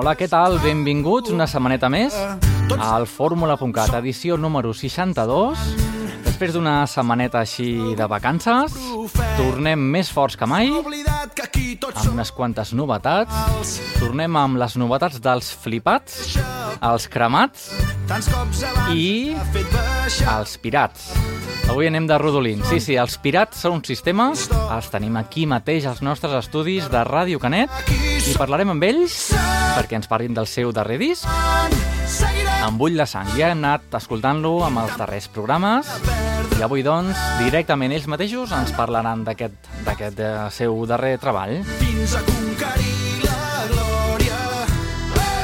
Hola, què tal? Benvinguts una setmaneta més al Fórmula.cat, edició número 62. Després d'una setmaneta així de vacances, tornem més forts que mai, amb unes quantes novetats. Tornem amb les novetats dels flipats, els cremats i els pirats. Avui anem de rodolins. Sí, sí, els pirats són un sistema, els tenim aquí mateix als nostres estudis de Ràdio Canet i parlarem amb ells perquè ens parlin del seu darrer disc amb Ull de Sang. Ja hem anat escoltant-lo amb els darrers programes i avui, doncs, directament ells mateixos ens parlaran d'aquest eh, seu darrer treball. Fins a conquerir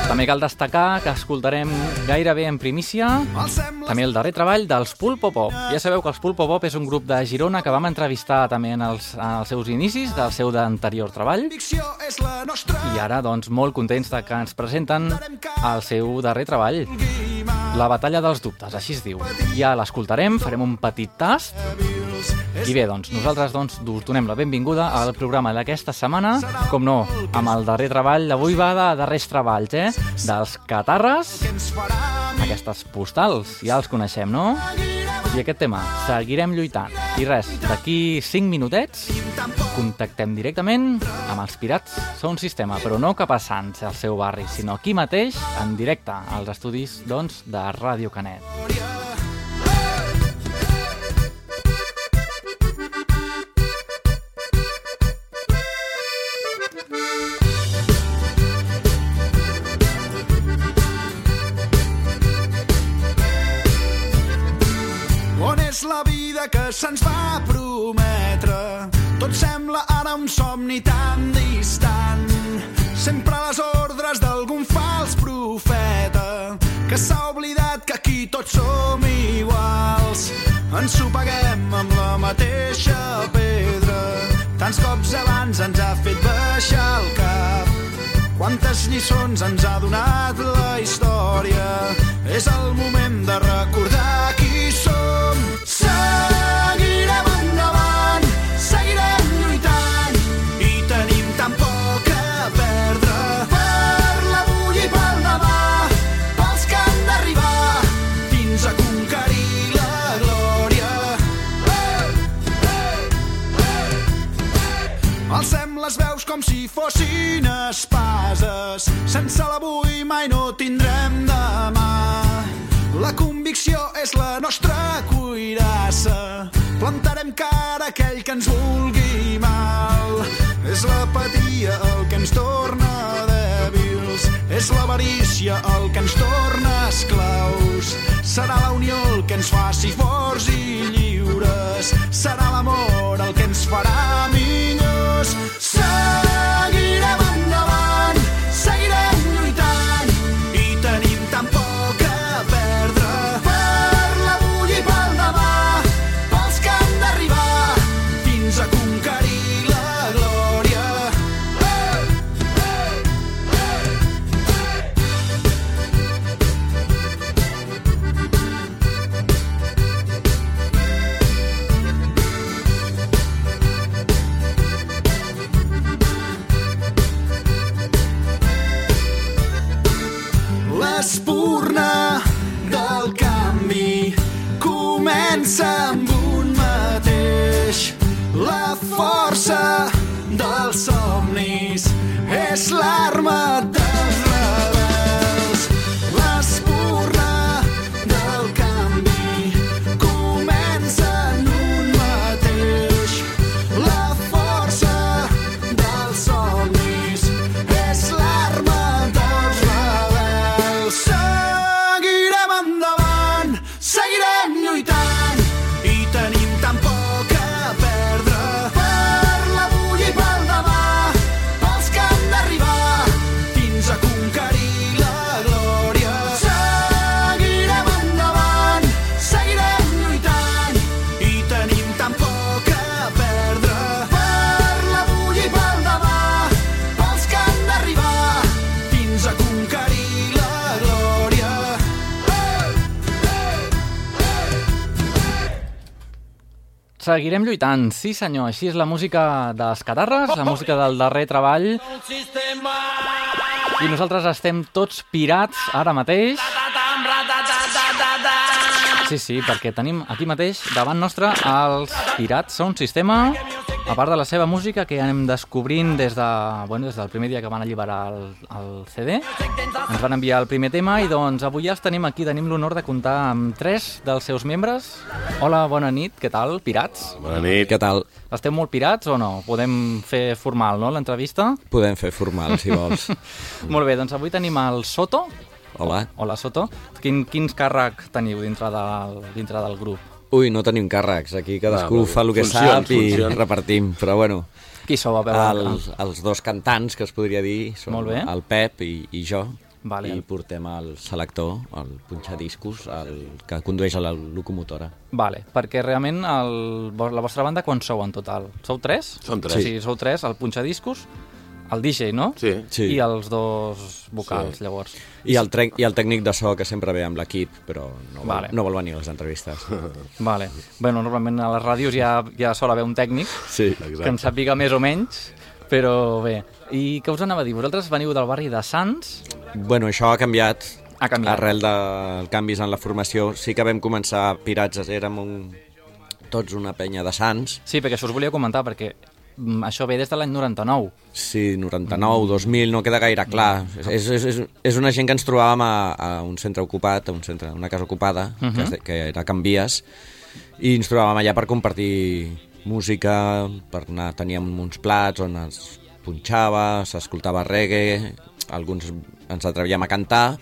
també cal destacar que escoltarem gairebé en primícia també el darrer treball dels Pulpo Pop. Ja sabeu que els Pulpo Pop és un grup de Girona que vam entrevistar també en els, en els seus inicis del seu anterior treball i ara doncs molt contents de que ens presenten el seu darrer treball La batalla dels dubtes, així es diu. Ja l'escoltarem, farem un petit tast i bé, doncs, nosaltres doncs, us donem la benvinguda al programa d'aquesta setmana, com no, amb el darrer treball, avui va de darrers treballs, eh? Dels catarres, aquestes postals, ja els coneixem, no? I aquest tema, seguirem lluitant. I res, d'aquí 5 minutets contactem directament amb els Pirats Són Sistema, però no cap a Sants, al seu barri, sinó aquí mateix, en directe, als estudis doncs, de Ràdio Canet. Que se'ns va prometre. Tot sembla ara un somni tan distant. Sempre a les ordres d'algun fals profeta que s'ha oblidat que aquí tots som iguals. Ens ho paguem amb la mateixa pedra. Tants cops abans ens ha fet baixar el cap. Quantes lliçons ens ha donat la història. És el moment de recordar és la nostra cuirassa. Plantarem cara a aquell que ens vulgui mal. És l'apatia el que ens torna dèbils. És l'avarícia el que ens torna esclaus. Serà la unió el que ens faci forts i lliures. Serà l'amor el que ens farà millors. Serà Seguirem lluitant, sí senyor, així és la música dels catarres, la música del darrer treball. Sistema! I nosaltres estem tots pirats ara mateix. Sí, sí, perquè tenim aquí mateix davant nostre els Pirats Sound Sistema, a part de la seva música que anem descobrint des, de, bueno, des del primer dia que van alliberar el, el CD. Ens van enviar el primer tema i doncs avui ja els tenim aquí, tenim l'honor de comptar amb tres dels seus membres. Hola, bona nit, què tal, Pirats? Bona nit. Què tal? Esteu molt pirats o no? Podem fer formal, no, l'entrevista? Podem fer formal, si vols. molt bé, doncs avui tenim el Soto. Hola. Hola, Soto. Quin, quins càrrec teniu dintre del, dintre del grup? Ui, no tenim càrrecs. Aquí cadascú Ah, fa el que funcions, sap i funcions. repartim. Però bueno, Qui sou a veure? els, els dos cantants, que es podria dir, són Molt bé. el Pep i, i jo. Vale. I portem el selector, el punxadiscos, el que condueix a la locomotora. Vale, perquè realment el, la vostra banda quan sou en total? Sou tres? Som tres. Sí, sou tres, el punxadiscos, el DJ, no? Sí. Sí. I els dos vocals, Sí. llavors. I el, I el tècnic de so, que sempre ve amb l'equip, però no, vol, Vale. no vol venir a les entrevistes. Vale. Bueno, normalment a les ràdios ja, ja sol haver un tècnic Sí. que en sàpiga més o menys, però bé. I què us anava a dir? Vosaltres veniu del barri de Sants? Bueno, això ha canviat. Ha canviat. Arrel de canvis en la formació. Sí que vam començar Pirats, érem un, tots una penya de Sants. Sí, perquè això us volia comentar, perquè això ve des de l'any 99. Sí, 99, 2000, no queda gaire clar. És, és, és, és una gent que ens trobàvem a, a un centre ocupat, a un centre, una casa ocupada, uh -huh. que, de- que era Can Vies, i ens trobàvem allà per compartir música, per anar, teníem uns plats on es punxava, s'escoltava reggae, alguns ens atrevíem a cantar,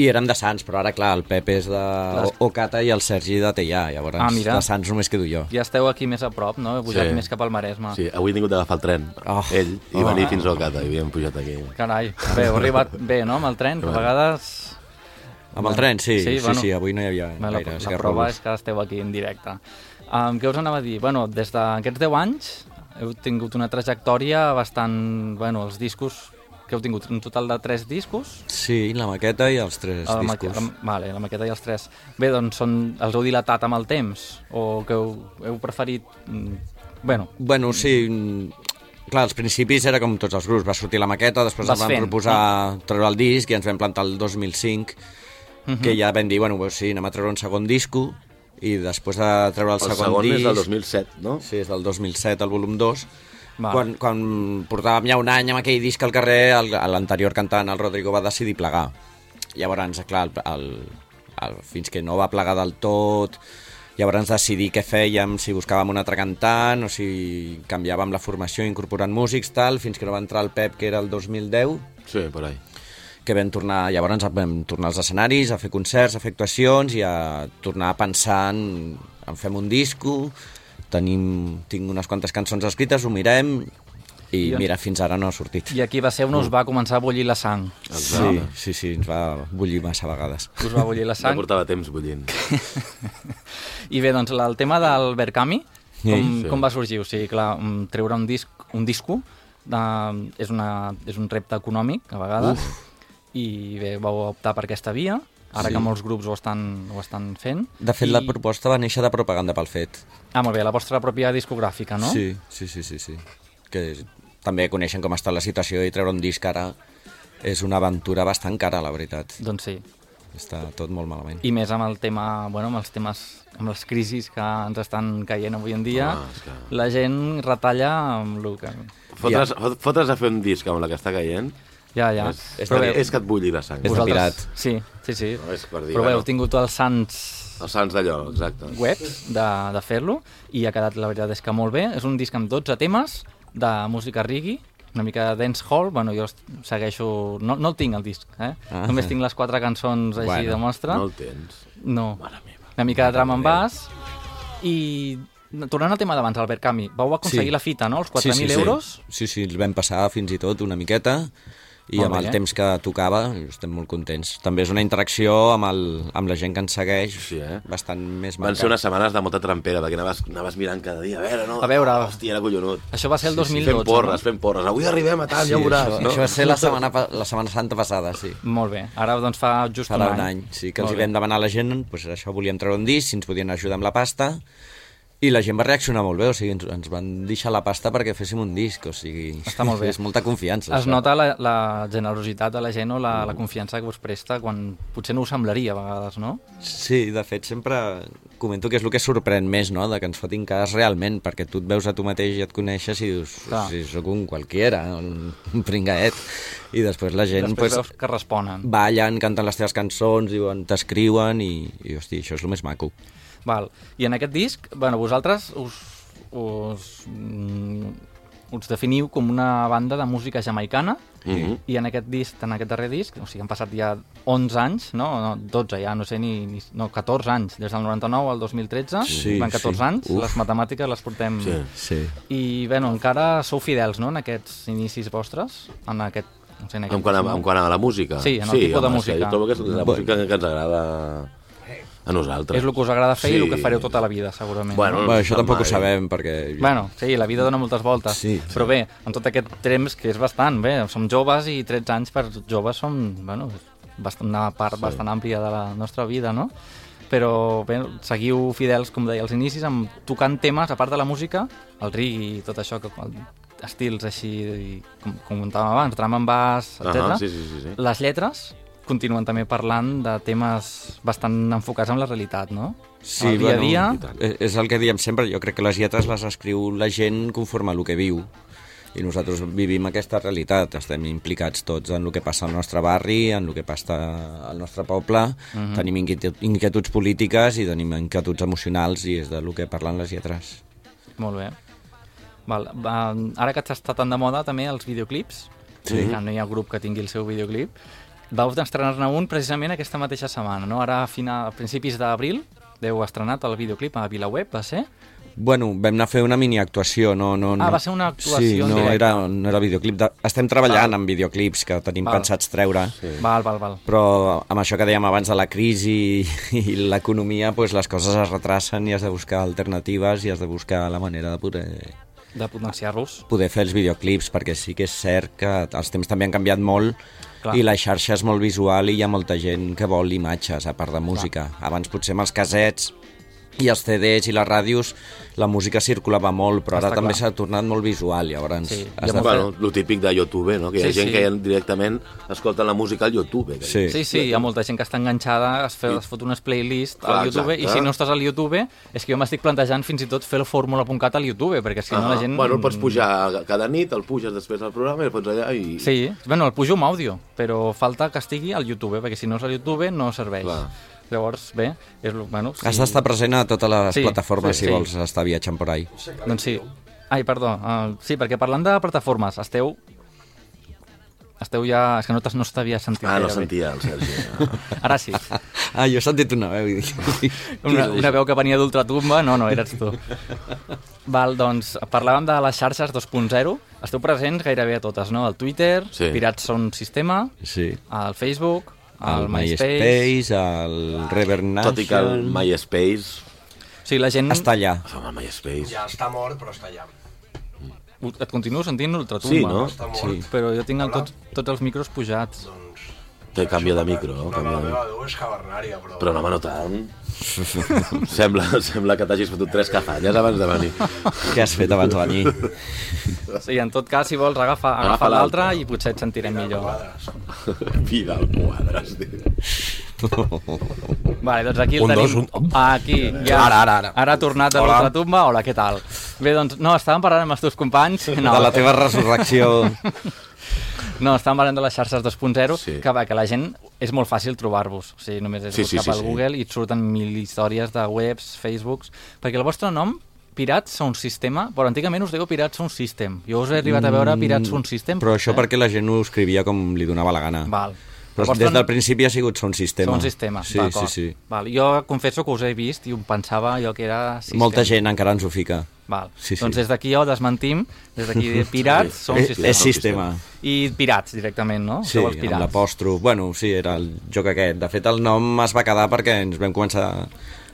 i érem de Sants, però ara, clar, el Pep és de Ocata i el Sergi de Teià, llavors Ah, mira. de Sants només quedo jo. Ja esteu aquí més a prop, no? Heu pujat Sí. més cap al Maresme. Sí, avui he tingut d'agafar el tren, Oh. ell, i Oh. venir fins a Ocata, i havíem pujat aquí. Carai, bé, heu arribat bé, no?, amb el tren, que a vegades... Amb el tren, sí, Sí, sí, bueno. sí, avui no hi havia la, gaire la esgarrolos. prova és que esteu aquí en directe. Um, què us anava a dir? Bueno, des d'aquests 10 anys heu tingut una trajectòria bastant... Bueno, els discos que heu tingut, un total de 3 discos. Sí, la maqueta i els tres La maque- discos. la, vale, la maqueta i els 3. Bé, doncs són, els heu dilatat amb el temps? O que heu, heu preferit... mm, Bueno, Bueno, sí, clar, als principis era com tots els grups, va sortir la maqueta, després Vas ens van fent, proposar treure el disc i ens vam plantar el 2005, que ja vam dir, bueno, pues sí, anem a treure un segon disco, i després de treure el, El segon, segon disc... és del 2007, no? Sí, és del 2007, el volum 2. Va. Quan, quan portàvem ja un any amb aquell disc al carrer, l'anterior cantant, el Rodrigo, va decidir plegar. Llavors, clar, el, el, el, fins que no va plegar del tot, llavors decidir què fèiem, si buscàvem un altre cantant o si canviàvem la formació incorporant músics, tal, fins que no va entrar el Pep, que era el 2010, Sí, per ahí. que vam tornar, llavors vam tornar als escenaris, a fer concerts, a fer actuacions i a tornar a pensar en, en fem un disco, tenim, tinc unes quantes cançons escrites, ho mirem i I on- mira, fins ara no ha sortit. i aquí va ser on us va començar a bullir la sang. Sí, sí, sí, ens va bullir massa vegades. Us va bullir la Ja sang. portava temps bullint. I bé, doncs el tema del Berkami, com, Sí. com va sorgir? O sigui, clar, mm, treure un, disc, un disco de, és, una, és un repte econòmic, a vegades, Uf. i bé, vau optar per aquesta via, ara sí. que molts grups ho estan, ho estan fent. De fet, I... la proposta va néixer de propaganda pel fet. Ah, molt bé, la vostra pròpia discogràfica, no? Sí, sí, sí, sí, sí. Que és- també coneixen com està la situació i treure un disc ara és una aventura bastant cara, la veritat. Doncs sí. Està tot molt malament. I més amb el tema, bueno, amb els temes, amb les crisis que ens estan caient avui en dia, és que- la gent retalla amb el que... Fotre's, fotre's a fer un disc amb la que està caient, Ja, ja. és, és, Però és que et bulli la sang. És pirat. Sí, sí, sí. No, és per dir, Però bé, bueno. heu tingut els sants Els sants d'allò, exacte. webs de, de fer-lo i ha quedat, la veritat és que molt bé. És un disc amb 12 temes de música reggae, una mica de dancehall, bueno, jo segueixo... No, no el tinc, el disc, eh? Ah. Només tinc les quatre cançons així Bueno, de mostra. No el tens. No. Mare meva. Una mica de drum and Mare bass. I tornant al tema d'abans, Albert Cami, vau aconseguir Sí. la fita, no? Els 4.000 sí, sí, sí. euros? Sí, sí, els vam passar fins i tot una miqueta i Molt amb bé, el eh? temps que tocava estem molt contents. També és una interacció amb, el, amb la gent que ens segueix Sí, eh? bastant més Van marcat. ser unes setmanes de molta trampera, perquè anaves, anaves mirant cada dia, a veure, no? A veure. Hòstia, era collonut. Això va ser el Sí, 2012, fent porres, no? fent porres. Avui arribem a tal, Sí, ja ho veuràs, això, no? això va ser la setmana, la setmana santa passada, sí. Molt bé. Ara doncs fa just Farà un un any. any, sí, que els Molt hi vam demanar a la gent, doncs això, volíem treure un disc, si ens podien ajudar amb la pasta, I la gent va reaccionar molt bé, o sigui, ens, ens van deixar la pasta perquè féssim un disc, o sigui... Està molt bé. És molta confiança. Es això. nota la, la generositat de la gent o la, la confiança que us presta quan potser no us semblaria a vegades, no? Sí, de fet, sempre comento que és el que sorprèn més, no?, de que ens fotin cas realment, perquè tu et veus a tu mateix i et coneixes i dius, Clar. si sóc un qualquiera, un, un pringaet, i després la gent Després pues, que responen. ballen, canten les teves cançons, diuen, t'escriuen, i, i hosti, això és el més maco. Val. I en aquest disc, bueno, vosaltres us, us, mm, us definiu com una banda de música jamaicana Mhm. i en aquest disc, en aquest darrer disc, o sigui, han passat ja 11 anys, no? no 12 ja, no sé ni, ni... No, 14 anys, des del 99 al 2013, Sí, van 14 sí. anys, Uf. les matemàtiques les portem... Sí. Sí. I, bueno, encara sou fidels, no?, en aquests inicis vostres, en aquest... No sé, en aquest En quant, a, en quant a la música? Sí, en el tipus de home, música. Sí, jo trobo que és la música que ens agrada a nosaltres. És el que us agrada fer sí. i el que fareu tota la vida, segurament. Bueno, no? Bueno, això tampoc ho mai. sabem, perquè... Bueno, sí, la vida dona moltes voltes. Sí. Però bé, en tot aquest temps, que és bastant, bé, som joves i 13 anys per joves som, bueno, bastant, una part sí. bastant àmplia de la nostra vida, no? Però bé, seguiu fidels, com deia, als inicis, amb tocant temes, a part de la música, el reggae i tot això, que, estils així, com, com comentàvem abans, drum and bass, etc. Ahà, sí, sí, sí, sí. Les lletres continuen també parlant de temes bastant enfocats en la realitat, no? Sí, el dia a bueno, dia, i tant. És el que diem sempre, jo crec que les lletres les escriu la gent conforme a el que viu i nosaltres vivim aquesta realitat, estem implicats tots en el que passa al nostre barri, en el que passa al nostre poble, Mhm. tenim inquietud, inquietuds polítiques i tenim inquietuds emocionals i és de lo que parlen les lletres. Molt bé. Val. va, Ara que està tan de moda també els videoclips, Sí. no hi ha grup que tingui el seu videoclip, vau estrenar-ne un precisament aquesta mateixa setmana, no? Ara a, final, a principis d'abril heu estrenat el videoclip a Vilaweb, va ser? Bueno, vam anar a fer una mini actuació, no... no, no. Ah, va ser una actuació Sí, en no directe. era, no era videoclip. De... Estem treballant Val. en videoclips que tenim Val. pensats treure. Sí. Val, val, val. però amb això que dèiem abans de la crisi i l'economia, pues, les coses es retracen i has de buscar alternatives i has de buscar la manera de poder, De potenciar-los. poder fer els videoclips, perquè sí que és cert que els temps també han canviat molt Clar. i la xarxa és molt visual i hi ha molta gent que vol imatges, a part de música. Abans potser amb els casets i els CDs i les ràdios la música circulava molt, però ara Està també s'ha tornat molt visual, llavors Sí, has de. Bueno, el típic de YouTube, no? Que hi ha Sí, gent sí. que directament escolta la música al YouTube. Que Sí. Sí, sí, hi ha molta gent que està enganxada, es, fe, es fot unes playlists Clar, al YouTube, exacte. i si no estàs al YouTube, és que jo m'estic plantejant fins i tot fer el fórmula.cat al YouTube, perquè si no la gent... Bueno, el pots pujar cada nit, el puges després al programa i el pots allà i... Sí, bueno, el pujo amb àudio, però falta que estigui al YouTube, perquè si no és al YouTube no serveix. Clar. Llavors, bé, és, lo- bueno, sí. Has d'estar present a totes les Sí, plataformes sí, si sí. vols estar viatjant por ahí. Doncs sí. Ai, perdó. Uh, sí, perquè parlant de plataformes, esteu... Esteu ja... És que no, no t'havia sentit Ah, no bé. sentia el Sergi. Ara sí. Ah, jo he sentit una veu. Una, una veu que venia d'ultratumba, no, no, eres tu. Val, doncs, parlàvem de les xarxes 2.0. Esteu presents gairebé a totes, no? El Twitter, Sí. Pirats són sistema, Sí. el Facebook, el, El MySpace... MySpace, el Reverb Nation... Tot i que el MySpace... O sigui, la gent... Està allà. El MySpace... Ja està mort, però està allà. Et continuo sentint ultratumba. Sí, no? Està mort. Sí. Però jo tinc el, tots, tots els micros pujats. Doncs... Té canvia de micro, no? Canvia la de... meva veu és cavernària, però... Però no, home, no tant. sembla, sembla que t'hagis fotut tres cafalles abans de venir. Què has fet abans de venir? Sí, en tot cas, si vols, agafa, Agafa agafa l'altre i potser et sentirem millor. Vidal Quadres, tio. Vale, doncs aquí el Un, tenim. dos, un- Aquí, ja. Ara, ara, ara. Ara ha tornat a Hola. l'ultratumba. Hola, què tal? Bé, doncs, no, estàvem parlant amb els teus companys. No, De la teva resurrecció... no estàvem parlant de les xarxes 2.0, Sí. que, va, que la gent és molt fàcil trobar-vos. O sigui, només és Sí, sí, sí, buscar sí, pel sí. Google i et surten mil històries de webs, Facebooks... Perquè el vostre nom, Pirats Sound Sistema, però antigament us dèieu Pirats Sound System. Jo us he arribat a veure Pirats Sound System. Però això eh? perquè la gent ho escrivia com li donava la gana. Val. Però vostre des del principi ha sigut un sistema. Sound Sistema, Sí, sí, d'acord. sí. Val. Jo confesso que us he vist i em pensava jo que era System. Molta gent encara ens ho fica. Val. Sí, sí. Doncs des d'aquí ja ho desmentim, des d'aquí Pirats Sí. som És, sistema. és sistema. I Pirats directament, no? Sí, els amb Pirats. l'apòstrof. Bueno, sí, era el joc aquest. De fet, el nom es va quedar perquè ens vam començar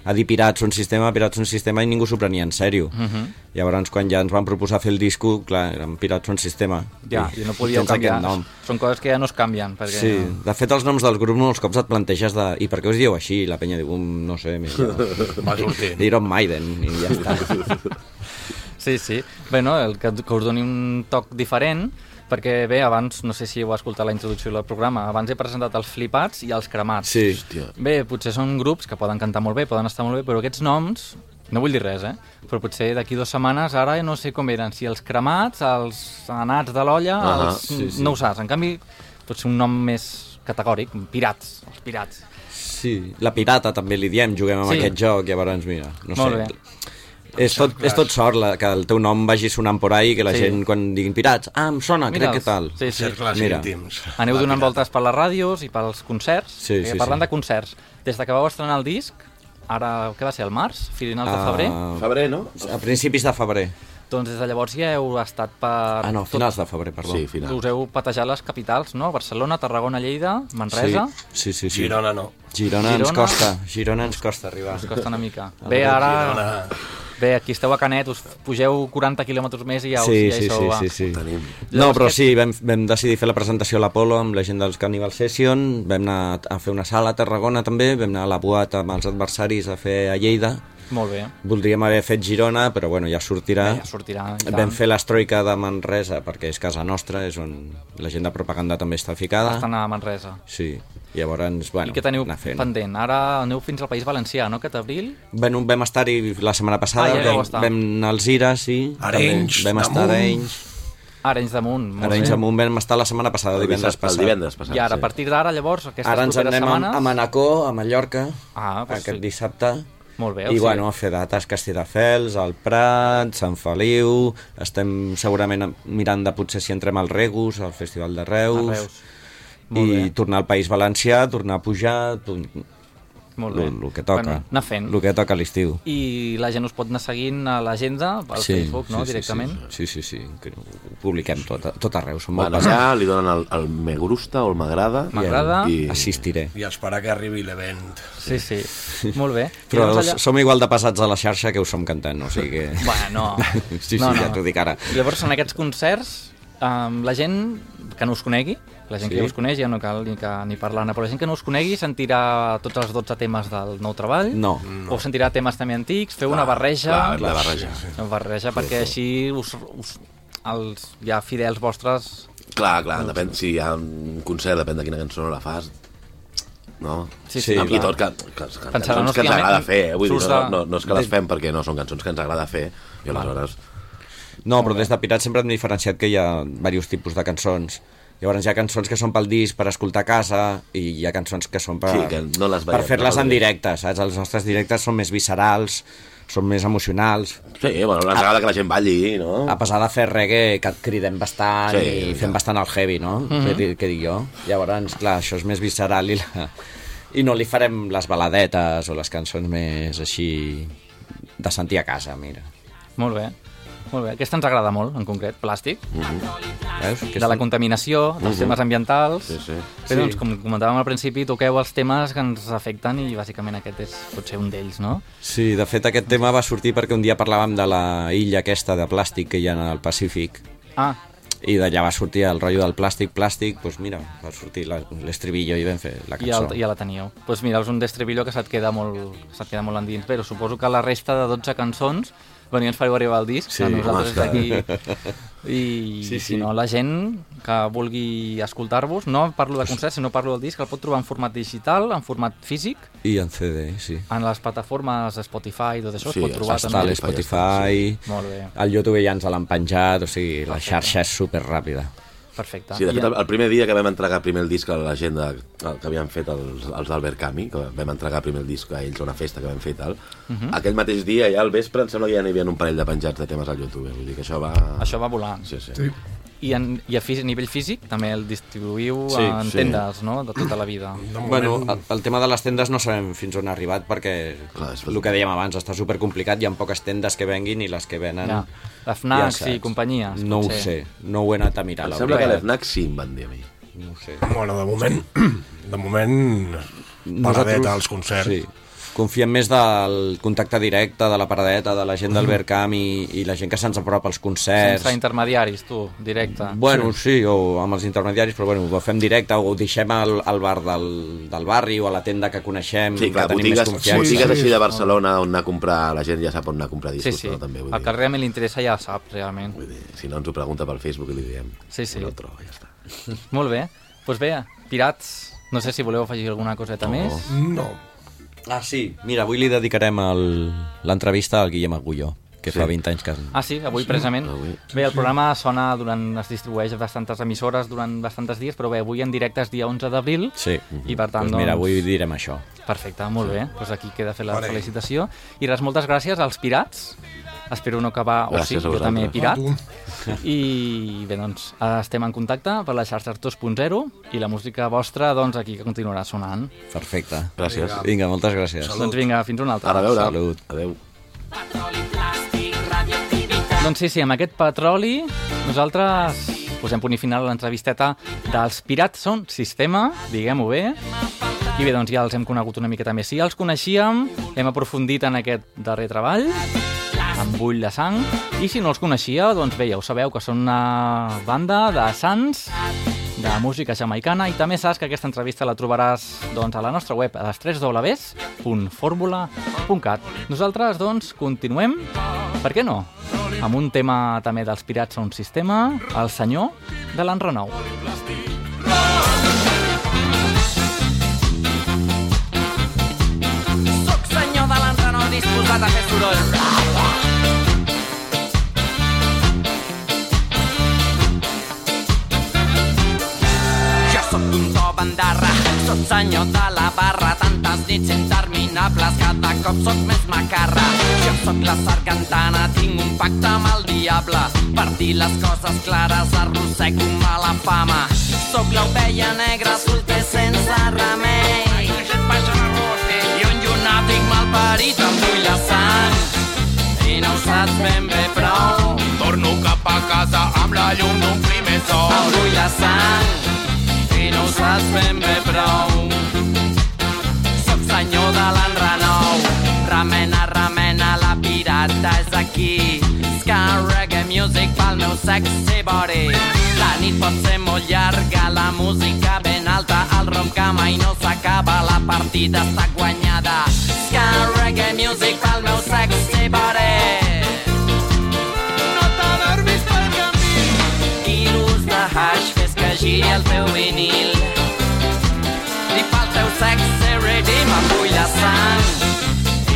a dir Pirats un sistema, Pirats un sistema i ningú s'ho prenia en sèrio. Mhm. Uh -huh. Llavors, quan ja ens van proposar fer el disco, clar, érem Pirats un sistema. Ja, i no podíeu tens aquest canviar. Nom. Són coses que ja no es canvien. Perquè Sí, de fet els noms dels grups molts cops et planteges de... I per què us dieu així? I la penya diu, um, no sé, més... Va sortint. Iron Maiden, i ja està. Sí, sí. Bé, no, el que, que us doni un toc diferent, perquè bé, abans, no sé si heu escoltat la introducció del programa, abans he presentat els flipats i els cremats. Sí. Hòstia. Bé, potser són grups que poden cantar molt bé, poden estar molt bé, però aquests noms, no vull dir res, eh? Però potser d'aquí dues setmanes, ara no sé com eren, si els cremats, els anats de l'olla, Ahà, els... sí, sí. no ho saps. En canvi, potser un nom més categòric, pirats, els pirats. Sí, la pirata també li diem, juguem amb Sí. aquest joc, llavors, mira, no Molt sé. bé. És tot, és tot sort la, que el teu nom vagi sonant por ahí, que la Sí. gent quan diguin pirats, ah, em sona, crec que tal. Sí, sí. Cercles Mira. íntims. Aneu donant voltes per les ràdios i pels concerts. Sí, perquè sí, Parlant sí. de concerts, des de que vau estrenar el disc, ara, què va ser, el març? Finals de febrer? Ah, Febrer, no? a principis de febrer. Doncs des de llavors ja heu estat per... Ah, no, finals de febrer, perdó. Sí, final. Us heu patejat les capitals, no? Barcelona, Tarragona, Lleida, Manresa... Sí, sí, sí. sí. Girona no. Girona, ens Girona. costa, Girona ens costa arribar. Us costa una mica. Bé, ara... Girona... Bé, aquí esteu a Canet, us pugeu 40 quilòmetres més i ja, us, Sí, ja hi sí, sou. sí, sí, sí. Tenim. No, però sí, vam, vam decidir fer la presentació a l'Apolo amb la gent dels Cannibal Session, vam anar a fer una sala a Tarragona també, vam anar a la Boat amb els adversaris a fer a Lleida, Molt bé. voldríem haver fet Girona, però bueno, ja sortirà. Bé, ja sortirà. Vam fer l'estroica de Manresa perquè és casa nostra, és on la gent de propaganda també està ficada. Estan a Manresa. Sí, llavors, bueno, I què teniu pendent? Ara aneu fins al País Valencià, no? Aquest abril? Bueno, vam estar-hi la setmana passada, Ah, ja vam, estar. vam anar als Ira, sí. Arenys, també. Vam estar a damunt. Arenys. Arenys damunt. molt Arenys bé. amunt vam estar la setmana passada, El divendres passat. El divendres passat, I ara, a sí. partir d'ara, llavors, aquestes Ara ens properes anem setmanes... a, a Manacor, a Mallorca, Ah, doncs aquest sí. dissabte. Molt bé, o I sigui- bueno, a fer dates Castelldefels, al Prat, Sant Feliu, estem segurament mirant de potser si entrem al Regus, al Festival de Reus, A Reus. I bé. tornar al País Valencià, tornar a pujar, tu- Molt bé. el que toca, Bueno, anar fent. el que toca a l'estiu. I la gent us pot anar seguint a l'agenda, al Facebook, no?, directament. Sí, sí, sí, sí, que ho publiquem tot, tot arreu, som molt pesats. allà, li donen el, el me gusta o el m'agrada. M'agrada. I... Assistiré. I esperar que arribi l'event. Sí, sí. Molt bé. I Però llavors allà- som igual de passats a la xarxa que ho som cantant, o sigui que... Bueno, no. Sí, sí, no, ja t'ho dic ara. I llavors, en aquests concerts, um, la gent que no us conegui, la gent Sí. que us coneix, ja no cal ni, que, ni parlar-ne, però la gent que no us conegui sentirà tots els 12 temes del nou treball? No. O sentirà temes també antics? Feu una barreja? Clar, la barreja. Una barreja, perquè així us, us, els ja fidels vostres... Clar, clar, depèn, si hi ha un concert, depèn de quina cançó la fas, no? Sí, sí, I clar. tot, que, que, que cançons que ens agrada fer, eh? vull dir, no, no, no és que les fem perquè no, són cançons que ens agrada fer, i aleshores... No, però des de Pirats sempre hem diferenciat que hi ha diversos tipus de cançons. Llavors hi ha cançons que són pel disc, per escoltar a casa, i hi ha cançons que són per, Sí, que no les per veiem, fer-les no? en directe, saps? Els nostres directes són més viscerals, són més emocionals. Sí, bueno, ens agrada que la gent balli, no? A pesar de fer reggae, que cridem bastant Sí, i fem ja. bastant el heavy, no? Mm -hmm. què, què dic jo? Llavors, clar, això és més visceral i, la... i no li farem les baladetes o les cançons més així de sentir a casa, mira. Molt bé. Molt bé. Aquesta ens agrada molt, en concret, plàstic, Veus? de la contaminació, dels temes ambientals. Sí, sí. Bé, doncs, com comentàvem al principi, toqueu els temes que ens afecten i bàsicament aquest és potser un d'ells, no? Sí, de fet aquest tema va sortir perquè un dia parlàvem de la illa aquesta de plàstic que hi ha al Pacífic Ah, i d'allà va sortir el rotllo del plàstic, plàstic, doncs mira, va sortir l'estribillo i vam fer la i ja, cançó. el, ja la teníeu. Doncs pues mira, és un d'estribillo que se't queda molt, se't queda molt endins. Però suposo que la resta de 12 cançons bueno, ja ens fareu arribar el disc, Sí, a nosaltres home, d'aquí. I Sí, sí. si no, la gent que vulgui escoltar-vos, no parlo de concerts, sinó parlo del disc, el pot trobar en format digital, en format físic, I en CD, sí. en les plataformes Spotify i tot això, Sí, es pot trobar Està a també. l'Spotify, Molt bé, al YouTube ja ens l'han penjat, o sigui, la xarxa és super ràpida. Perfecte. Sí, de fet, el, el primer dia que vam entregar primer el disc a la gent de, el que havien fet els, els d'Albert Cami, que vam entregar primer el disc a ells a una festa que vam fer i tal, Mhm. aquell mateix dia, ja al vespre, em sembla que ja n'hi havia un parell de penjats de temes al YouTube. Vull dir que això va... Això va volant. Sí, sí. Sí. I, en, i a, fí- a nivell físic també el distribuïu Sí, en sí. tendes, no?, de tota la vida. De moment, Bueno, el, el tema de les tendes no sabem fins on ha arribat perquè Clar, és el que dèiem abans està super complicat, hi ha poques tendes que venguin i les que venen... Ja. La FNAC saps. i companyies, No ho sé, no ho he anat a mirar. Em la sembla que l'FNAC sí em van dir a mi. No ho sé. bueno, de moment, de moment, paradeta als concerts. Sí. Confiem més del contacte directe de la paradeta, de la gent del Vercamp i, i la gent que se'ns apropa als concerts. Sense intermediaris, tu, directe. Bueno, sí, o amb els intermediaris, però bueno, ho fem directe, o ho deixem al, al bar del, del barri o a la tenda que coneixem, Sí, clar, que tenim botigues, més confiança. botigues Sí, així de sí. Barcelona on anar a comprar, la gent ja sap on anar a comprar Sí, discos, sí. però també, vull El que dir, realment li interessa ja sap, realment. vull dir, si no ens ho pregunta pel Facebook i li diem. Sí, sí. No el troba, ja està. Molt bé. Doncs pues bé, Pirats, no sé si voleu afegir alguna coseta més. No. Ah, sí. Mira, avui li dedicarem el- l'entrevista al Guillem Agulló, que Sí. fa 20 anys que... Ah, sí, avui precisament. avui. Bé, el programa sona durant, es distribueix a bastantes emissores durant bastants dies, però bé, avui en directe és dia 11 d'abril. Sí. I per tant, pues mira, doncs- avui direm això. Perfecte, molt bé. Doncs aquí queda fer la Vale. felicitació. I res, moltes gràcies als pirats. Espero no acabar... o sí, jo també pirat. Tu. I bé, doncs, estem en contacte per les xarxes 2.0 i la música vostra, doncs, aquí que continuarà sonant. Perfecte. Gràcies. Vinga, moltes gràcies. Doncs vinga, fins una altra. Ara a veure. Salut. Adéu. Doncs sí, sí, amb aquest petroli nosaltres posem punt i final a l'entrevisteta dels Pirats són Sistema, diguem-ho bé. I bé, doncs ja els hem conegut una miqueta més. Si ja els coneixíem, hem aprofundit en aquest darrer treball, amb Bull de Sang. I si no els coneixia, doncs bé, ja ho sabeu, que són una banda de sants de música jamaicana i també saps que aquesta entrevista la trobaràs doncs, a la nostra web a les 3 www.formula.cat Nosaltres, doncs, continuem, per què no? Amb un tema també dels Pirats a un sistema, el senyor de l'enrenou. Disposat a fer soroll. Bandarra, sóc senyor de la barra, tantes nits interminables, cada cop sóc més macarra. Jo sóc la sargantana, tinc un pacte amb el diable, per dir les coses clares arrossego mala fama. Sóc l'ovella negra, solter sense remei. I un llunàtic malparit em bull la sang i no ho saps ben bé prou. Torno cap a casa amb la llum d'un primer sol. Em bull la sang no ho saps ben bé prou. Soc senyor de l'enrenou, remena, remena, la pirata és aquí. Ska reggae music pel meu sexy body. La nit pot ser molt llarga, la música ben alta, el rom que mai no s'acaba, la partida està guanyada. Ska reggae music pel meu sexy body. Giri el teu vinil. I pel teu sexe redim bull la sang.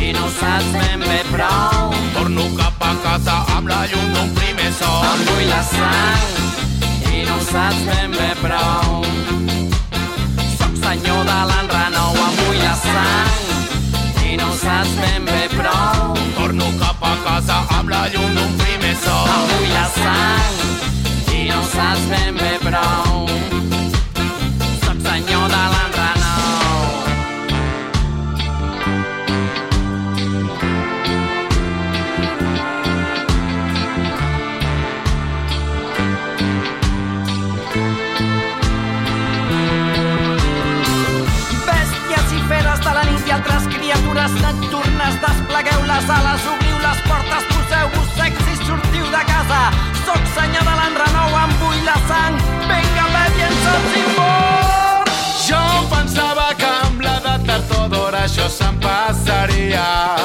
I no saps ben bé prou. Torno cap a casa amb la llum d'un primer sol. Bull la sang i no saps ben bé prou. Soc senyor de l'enrenou, bull la sang i no saps ben bé prou. Torno cap a casa amb la llum d'un primer sol. Bull la sang saps ben bé prou. Soc senyor de l'enrenou. Bèsties i feres de la nit i altres criatures nocturnes, desplegueu les ales, aria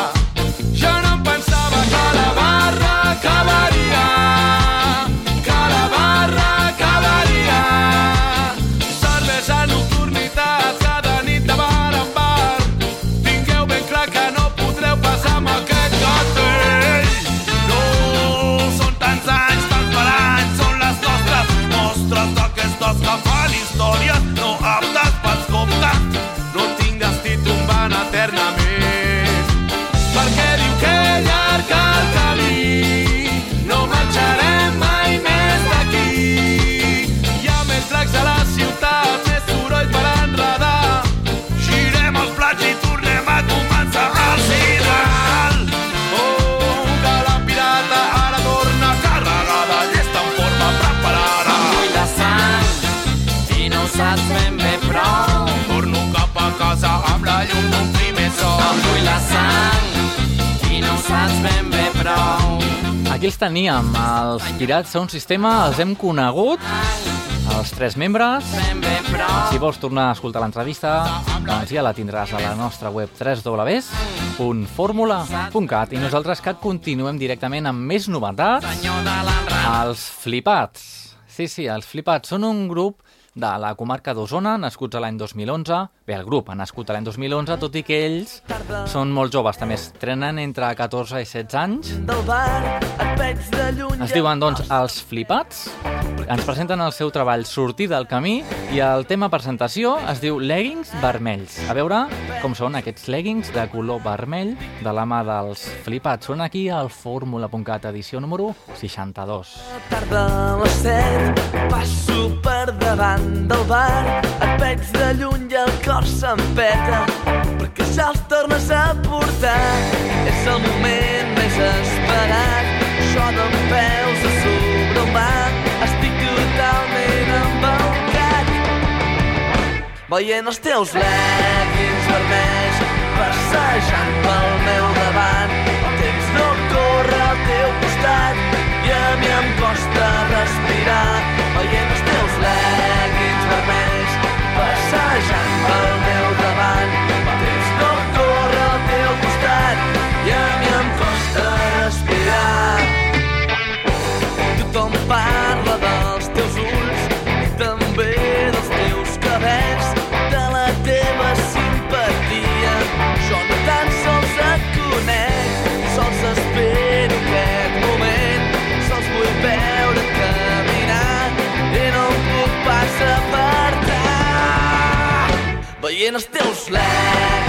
Aquí els teníem, els Pirats Sound Sistema, els hem conegut, els tres membres. Si vols tornar a escoltar l'entrevista, doncs ja la tindràs a la nostra web www.formula.cat i nosaltres que continuem directament amb més novetats. Els Flipats. Sí, sí, els Flipats són un grup de la comarca d'Osona, nascuts a l'any 2011. Bé, el grup ha nascut l'any 2011, tot i que ells són molt joves, també es trenen entre 14 i 16 anys. Es diuen, doncs, Els Flipats. Ens presenten el seu treball Sortir del camí i el tema presentació es diu Leggings vermells. A veure com són aquests leggings de color vermell de la mà dels Flipats. Són aquí al fórmula.cat edició número 62. tarda a les set passo per davant del bar et veig de lluny i el cor s'empeta perquè ja els tornes a portar és el moment més esperat d'en peus a sobre un banc estic totalment embaucat veient els teus leggings vermells passejant pel meu davant. El temps no corre al teu costat i a mi em costa respirar veient els teus leggings vermells passejant pel meu veient els teus leggings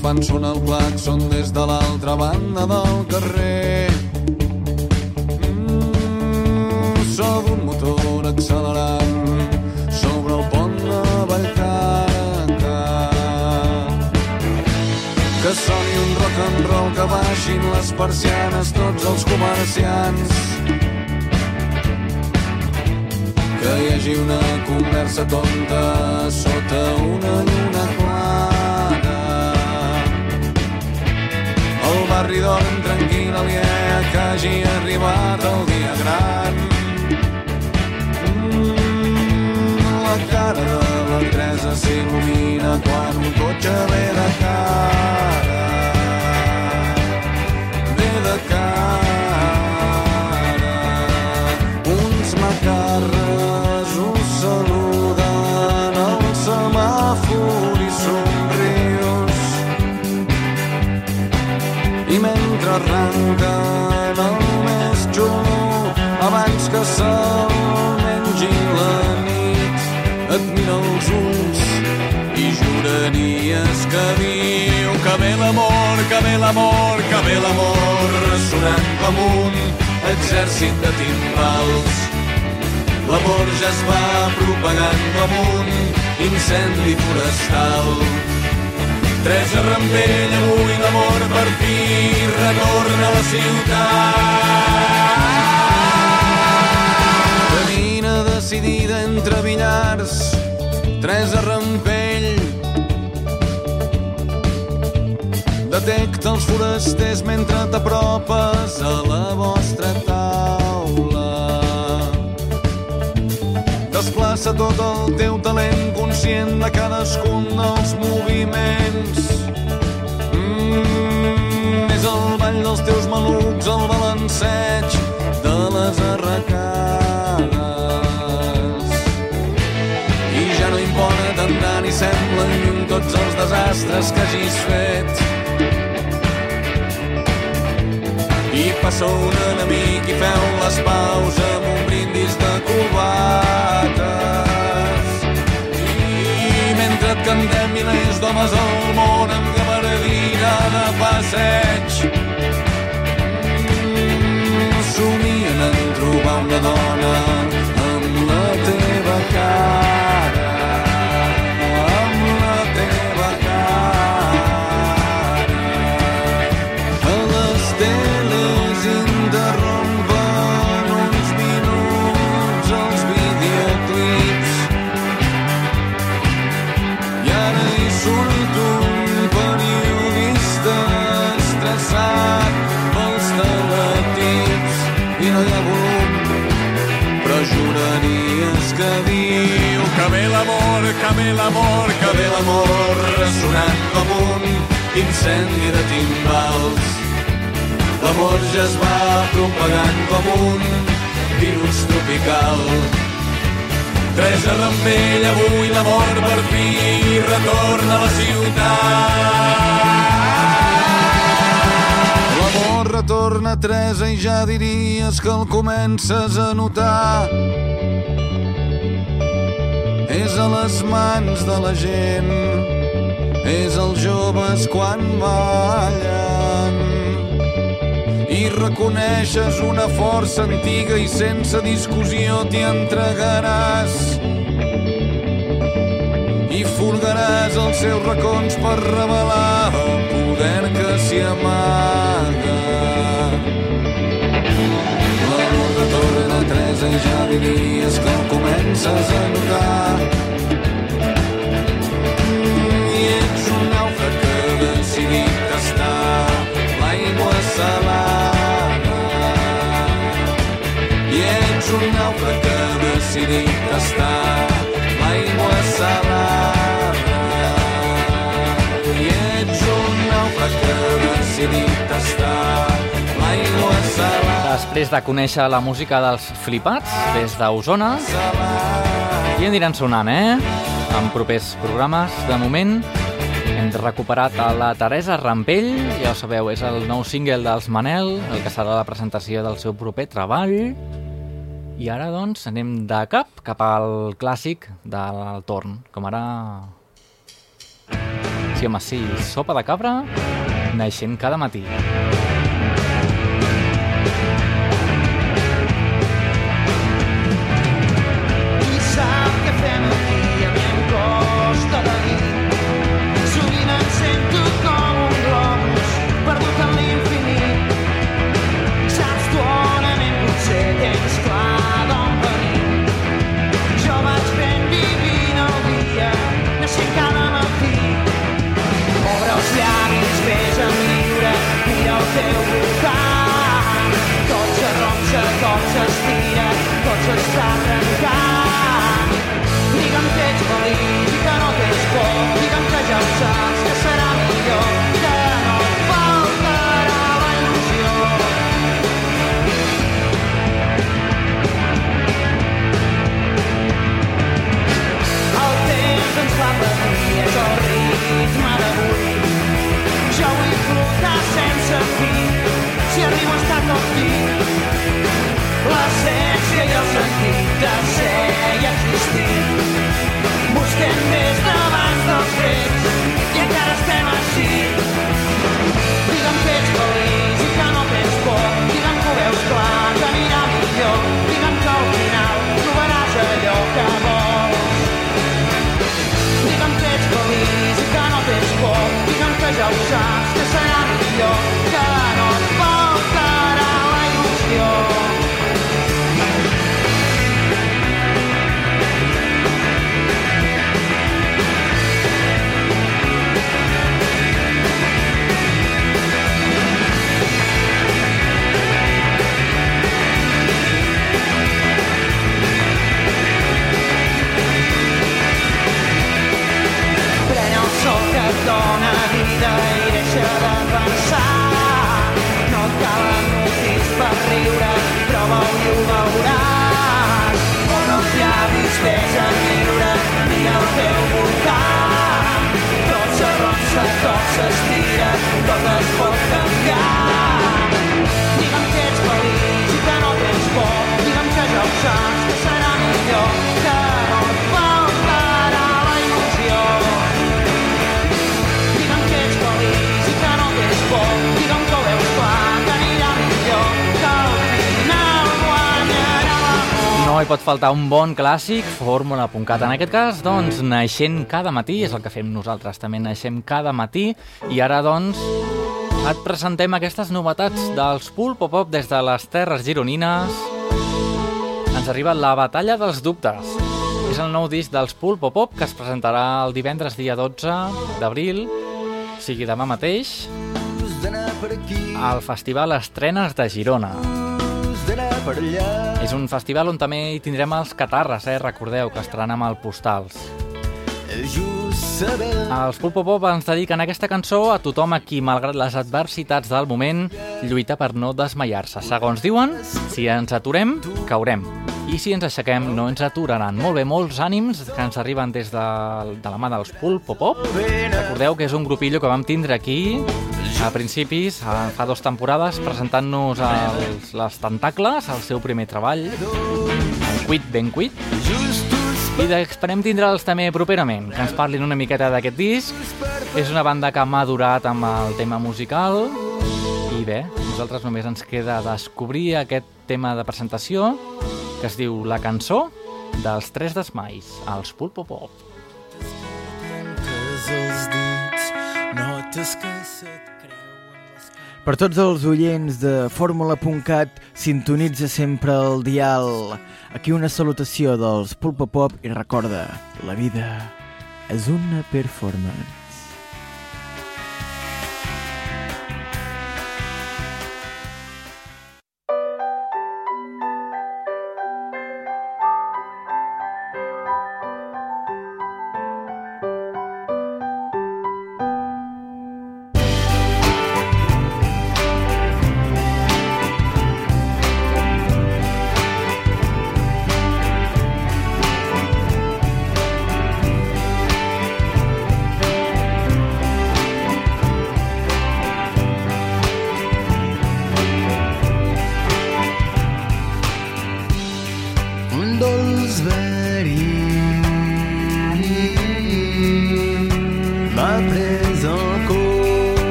fan sonar el claxon des de l'altra banda del carrer. Mm, sob un motor accelerant sobre el pont de Vallcarca. Que soni un rock and roll que baixin les persianes tots els comerciants. Que hi hagi una conversa tonta sota una lluna Barri dorm tranquil aliè que hagi arribat el dia gran. Mm, la cara de l'Andresa s'il·lumina quan un cotxe. Ve de cara. Diries que viu, que ve l'amor, que ve l'amor, que ve l'amor, sonant com un exèrcit de timbals. L'amor ja es va propagant com un incendi forestal. Teresa Rampell, avui l'amor per fi retorna a la ciutat. Camina decidida entre billars, Teresa Rampell. Detecta els forasters mentre t'apropes a la vostra taula. Desplaça tot el teu talent conscient de cadascun dels moviments. Tots els desastres que hagis fet. I passa un enemic i feu les paus amb un brindis de cubates. I mentre et cantem milers d'homes al món amb gabardina de passeig, ressonant com un incendi de timbals L'amor ja es va propagant com un virus tropical. Teresa Rampell, avui l'amor per fi retorna a la ciutat. L'amor retorna, Teresa, i ja diries que el comences a notar. És a les mans de la gent, és els joves quan ballen i reconeixes una força antiga i sense discussió t'hi entregaràs i furgaràs els seus racons per revelar el poder que s'hi amaga. L'amor retorna a Teresa i ja diries que el comences a notar. Nàufrag que ha decidit tastar l'aigua salada. I ets un nàufrag que ha decidit tastar l'aigua salada. Després de conèixer la música dels flipats des d'Osona, i aniran sonant, eh? En propers programes, de moment, hem recuperat a la Teresa Rampell, ja ho sabeu, és el nou single dels Manel, el que serà la presentació del seu proper treball. I ara, doncs, anem de cap cap al clàssic del torn, com ara... Sí, home, sí, sopa de cabra, naixent cada matí. Pot faltar un bon clàssic, fórmula.cat. En aquest cas, doncs, naixent cada matí, és el que fem nosaltres, també naixem cada matí, i ara, doncs, et presentem aquestes novetats dels Pulpo Pop des de les Terres Gironines. Ens arriba la Batalla dels Dubtes. És el nou disc dels Pulpo Pop que es presentarà el divendres dia 12 d'abril, sigui demà mateix, al Festival Estrenes de Girona. És un festival on també hi tindrem els Catarres, eh? recordeu, que estaran amb el Postals. Els Pulpo Pop ens dediquen aquesta cançó a tothom a qui, malgrat les adversitats del moment, lluita per no desmaiar-se. Segons diuen, si ens aturem, caurem. I si ens aixequem, no ens aturaran. Molt bé, molts ànims que ens arriben des de, de la mà dels Pulpo Pop. Recordeu que és un grupillo que vam tindre aquí a principis, a- fa dues temporades, presentant-nos les Tentacles, el seu primer treball, en Quit Ben Quit, i esperem tindre'ls també properament, que ens parlin una miqueta d'aquest disc. És una banda que ha madurat amb el tema musical, i bé, nosaltres només ens queda descobrir aquest tema de presentació, que es diu La cançó dels tres desmais, els Pulpo Pop. Per tots els oients de Fórmula.cat, sintonitza sempre el dial. Aquí una salutació dels Pulpa Pop i recorda, la vida és una performance.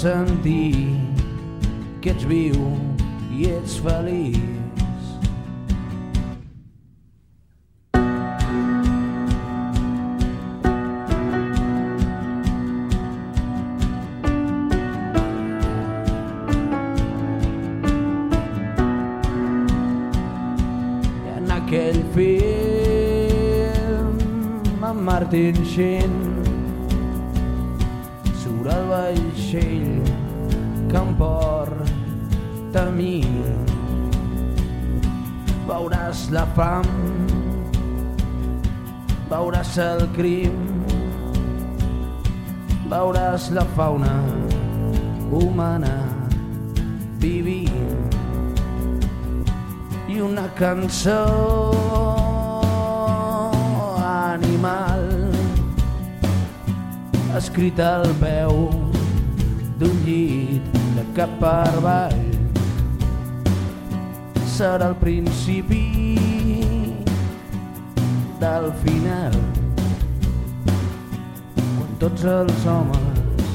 Sentir que ets viu i ets feliç. en aquell film amb Martin Sheen surt el vaixell que em porta a mi. Veuràs la fam veuràs el crim veuràs la fauna humana vivint. I una cançó animal escrita al peu d'un llit de cap per avall. Serà el principi del final quan tots els homes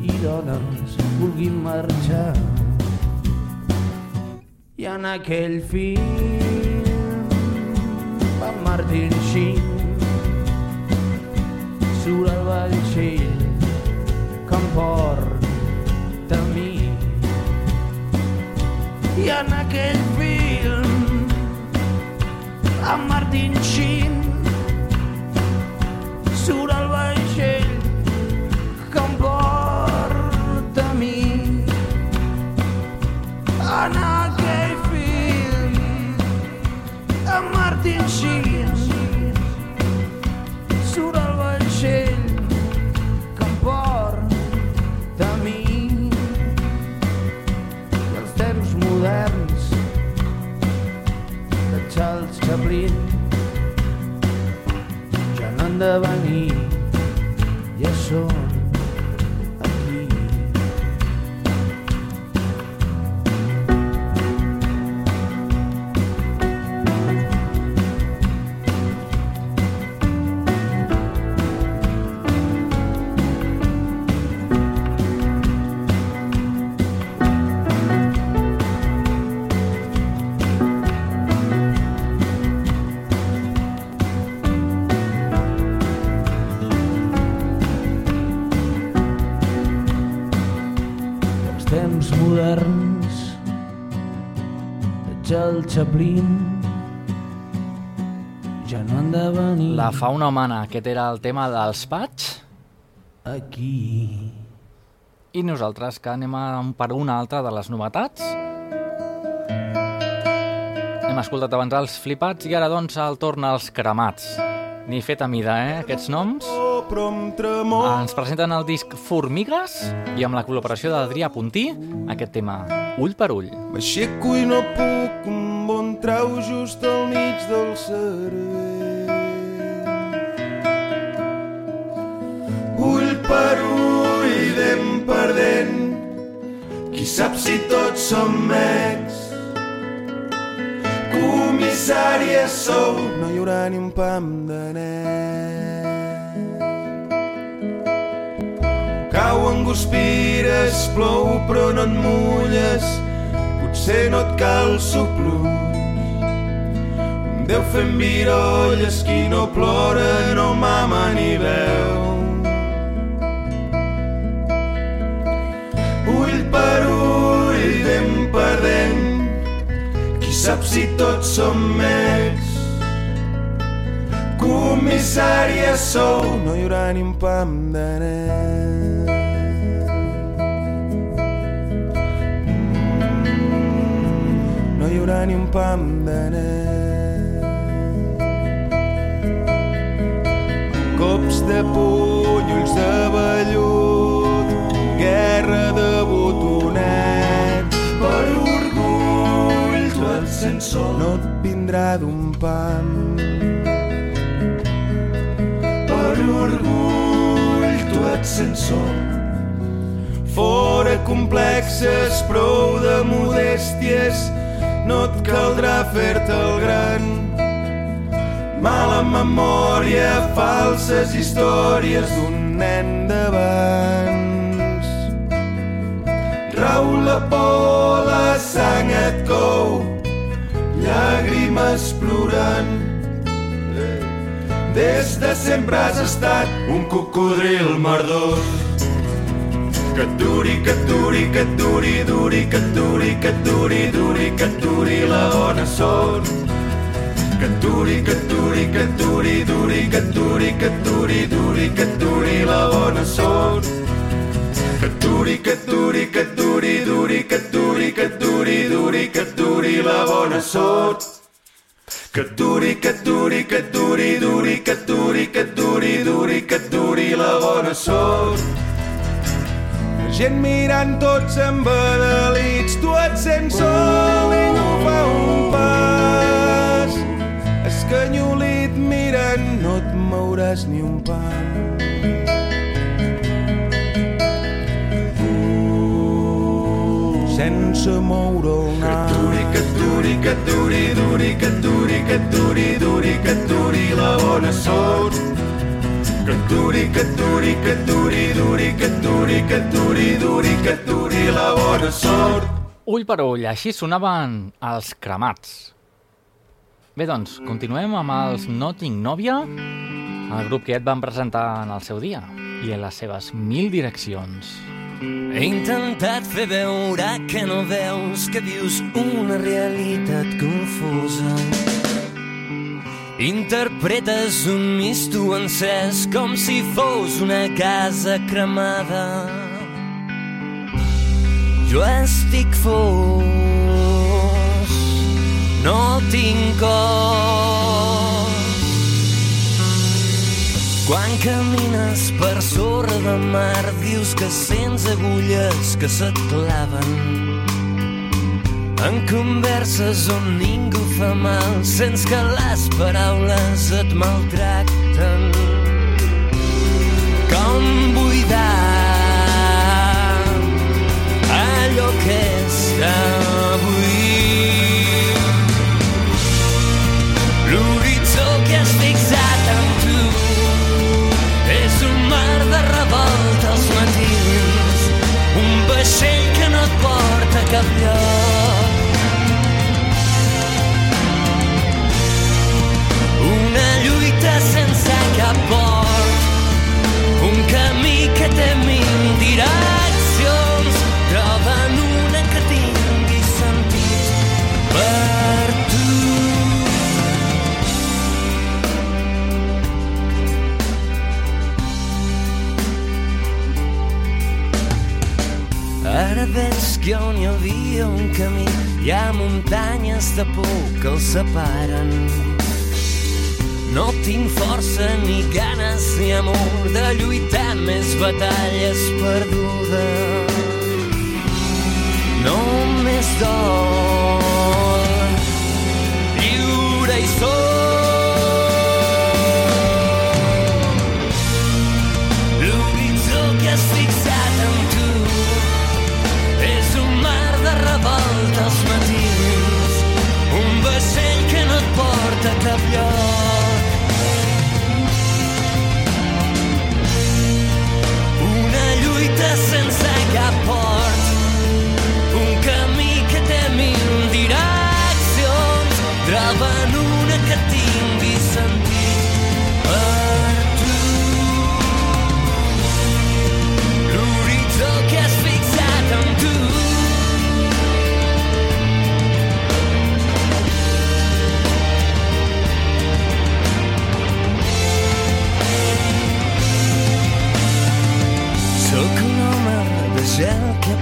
i dones vulguin marxar. I en aquell film amb Martin Sheen surt el vaixell que em porta a mi. I en aquell film amb Martin Sheen surt el vaixell que em porta a mi. En ja Charles Chaplin ja no han de venir La fauna humana, aquest era el tema dels pats. aquí. I nosaltres que anem a, per una altra de les novetats. Hem escoltat abans els flipats i ara doncs el torn als cremats. Ni fet a mida, eh, aquests noms. Ens presenten el disc Formigues i amb la col·laboració d'Adrià Puntí aquest tema Ull per ull. M'aixeco i no puc un trau just al mig del cervell. Ull per ull, dent per dent, qui sap si tots som mecs. Comissària sou, no hi haurà ni un pam de net. Cauen guspires, plou però no et mulles, potser no et cal sopluix. Déu fent virolles, qui no plora no mama ni veu. Ull per ull, dent per dent, qui sap si tots som mecs. Comissària sou, no hi haurà ni un pam de net. no hi haurà ni un pam de net. Cops de puny, ulls de vellut, guerra de botonets. Per orgull, tu et sents sol, no et vindrà d'un pam. Per orgull, tu et sents sol, fora complexes, prou de modèsties, no et caldrà fer-te el gran. Mala memòria, falses històries d'un nen d'abans. Rau la por, la sang et cou, llàgrimes plorant. Des de sempre has estat un cocodril merdós. Que et duri, que et duri, que et duri, duri, que et duri, que et duri, duri, que et duri la bona sort. Que duri, que duri, que duri, duri, que duri, que duri, duri, que duri la bona sort. Que duri, que duri, que duri, duri, que duri, que duri, duri, que duri la bona sort. Que duri, que duri, que duri, duri, que duri, que duri, duri, que duri la bona sort. Gent mirant tots embadalits, tu et sents sol i no fa un pas. Escanyolit mirant, no et mouràs ni un pas. sense moure el nas. Que duri, que et duri, duri, que duri, que duri, duri, que duri la bona sort. Que duri, que duri, que duri, duri, que duri, que duri, duri, que duri la bona sort. Ull per ull, així sonaven els cremats. Bé, doncs, continuem amb els No tinc nòvia, el grup que et van presentar en el seu dia, i en les seves mil direccions. He intentat fer veure que no veus que vius una realitat confusa. Interpretes un misto encès com si fos una casa cremada. Jo estic fos, no tinc cor. Quan camines per sorra de mar dius que sents agulles que se't claven. En converses on ningú fa mal, sents que les paraules et maltracten. Com buidar allò que és avui. Hi ha muntanyes de por que els separen. No tinc força ni ganes ni amor de lluitar més batalles perdudes. Només dol que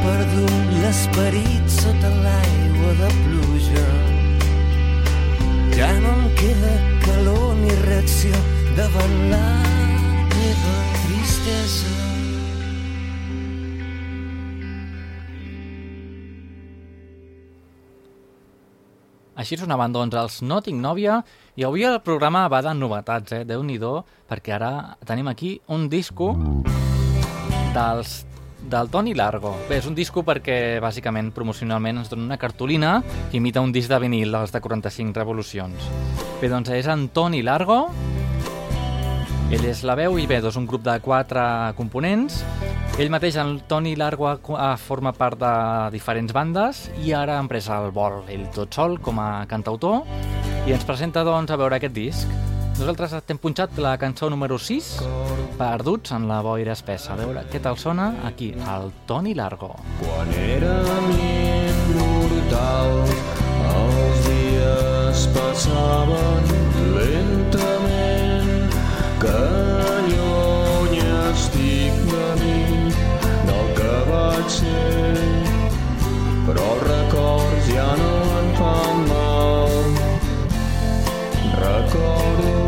perdut l'esperit sota l'aigua de pluja. Ja no em queda calor ni reacció davant la teva tristesa. Així sonaven, doncs, els No tinc nòvia, i avui el programa va de novetats, eh? déu nhi perquè ara tenim aquí un disco dels, del Toni Largo. Bé, és un disco perquè, bàsicament, promocionalment ens dona una cartolina que imita un disc de vinil dels de 45 revolucions. Bé, doncs és en Toni Largo, ell és la veu i bé, doncs un grup de quatre components. Ell mateix, el Toni Largo, forma part de diferents bandes i ara ha emprès el vol, ell tot sol, com a cantautor, i ens presenta, doncs, a veure aquest disc. Nosaltres t'hem punxat la cançó número 6, Perduts en la boira espessa. A veure què tal sona aquí, el Toni Largo. Quan érem immortals, els dies passaven lentament, que lluny estic de mi, del que vaig ser, però records ja no en fan mal. Recordo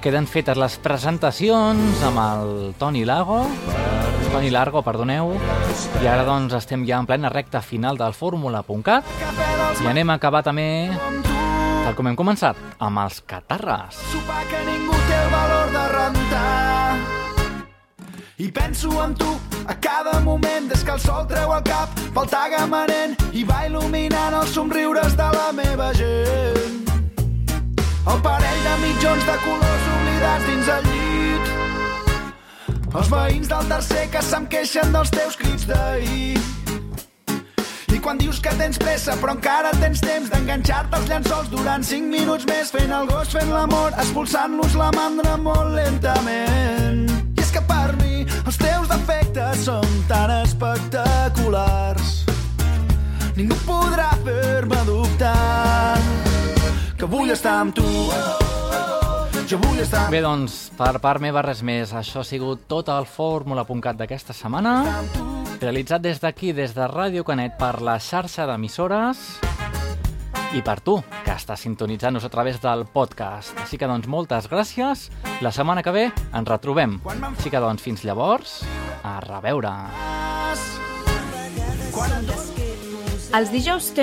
queden fetes les presentacions amb el Toni Lago, Toni Largo, perdoneu, i ara doncs estem ja en plena recta final del fórmula.cat i anem a acabar també, tal com hem començat, amb els catarres. Sopar que ningú té el valor de rentar. I penso en tu a cada moment des que el sol treu el cap pel tagamanent i va il·luminant els somriures de la meva gent. El parell de mitjons de colors oblidats dins el llit. Els veïns del tercer que se'm queixen dels teus crits d'ahir. I quan dius que tens pressa però encara tens temps d'enganxar-te als llençols durant 5 minuts més fent el gos, fent l'amor, expulsant-los la mandra molt lentament. I és que per mi els teus defectes són tan espectaculars Ningú podrà fer-me dubtar que vull estar amb tu jo vull estar Bé, doncs, per part meva res més. Això ha sigut tot el fórmula.cat d'aquesta setmana, realitzat des d'aquí, des de Ràdio Canet, per la xarxa d'emissores i per tu, que estàs sintonitzant-nos a través del podcast. Així que, doncs, moltes gràcies. La setmana que ve ens retrobem. Així que, doncs, fins llavors, a reveure. quan Els dijous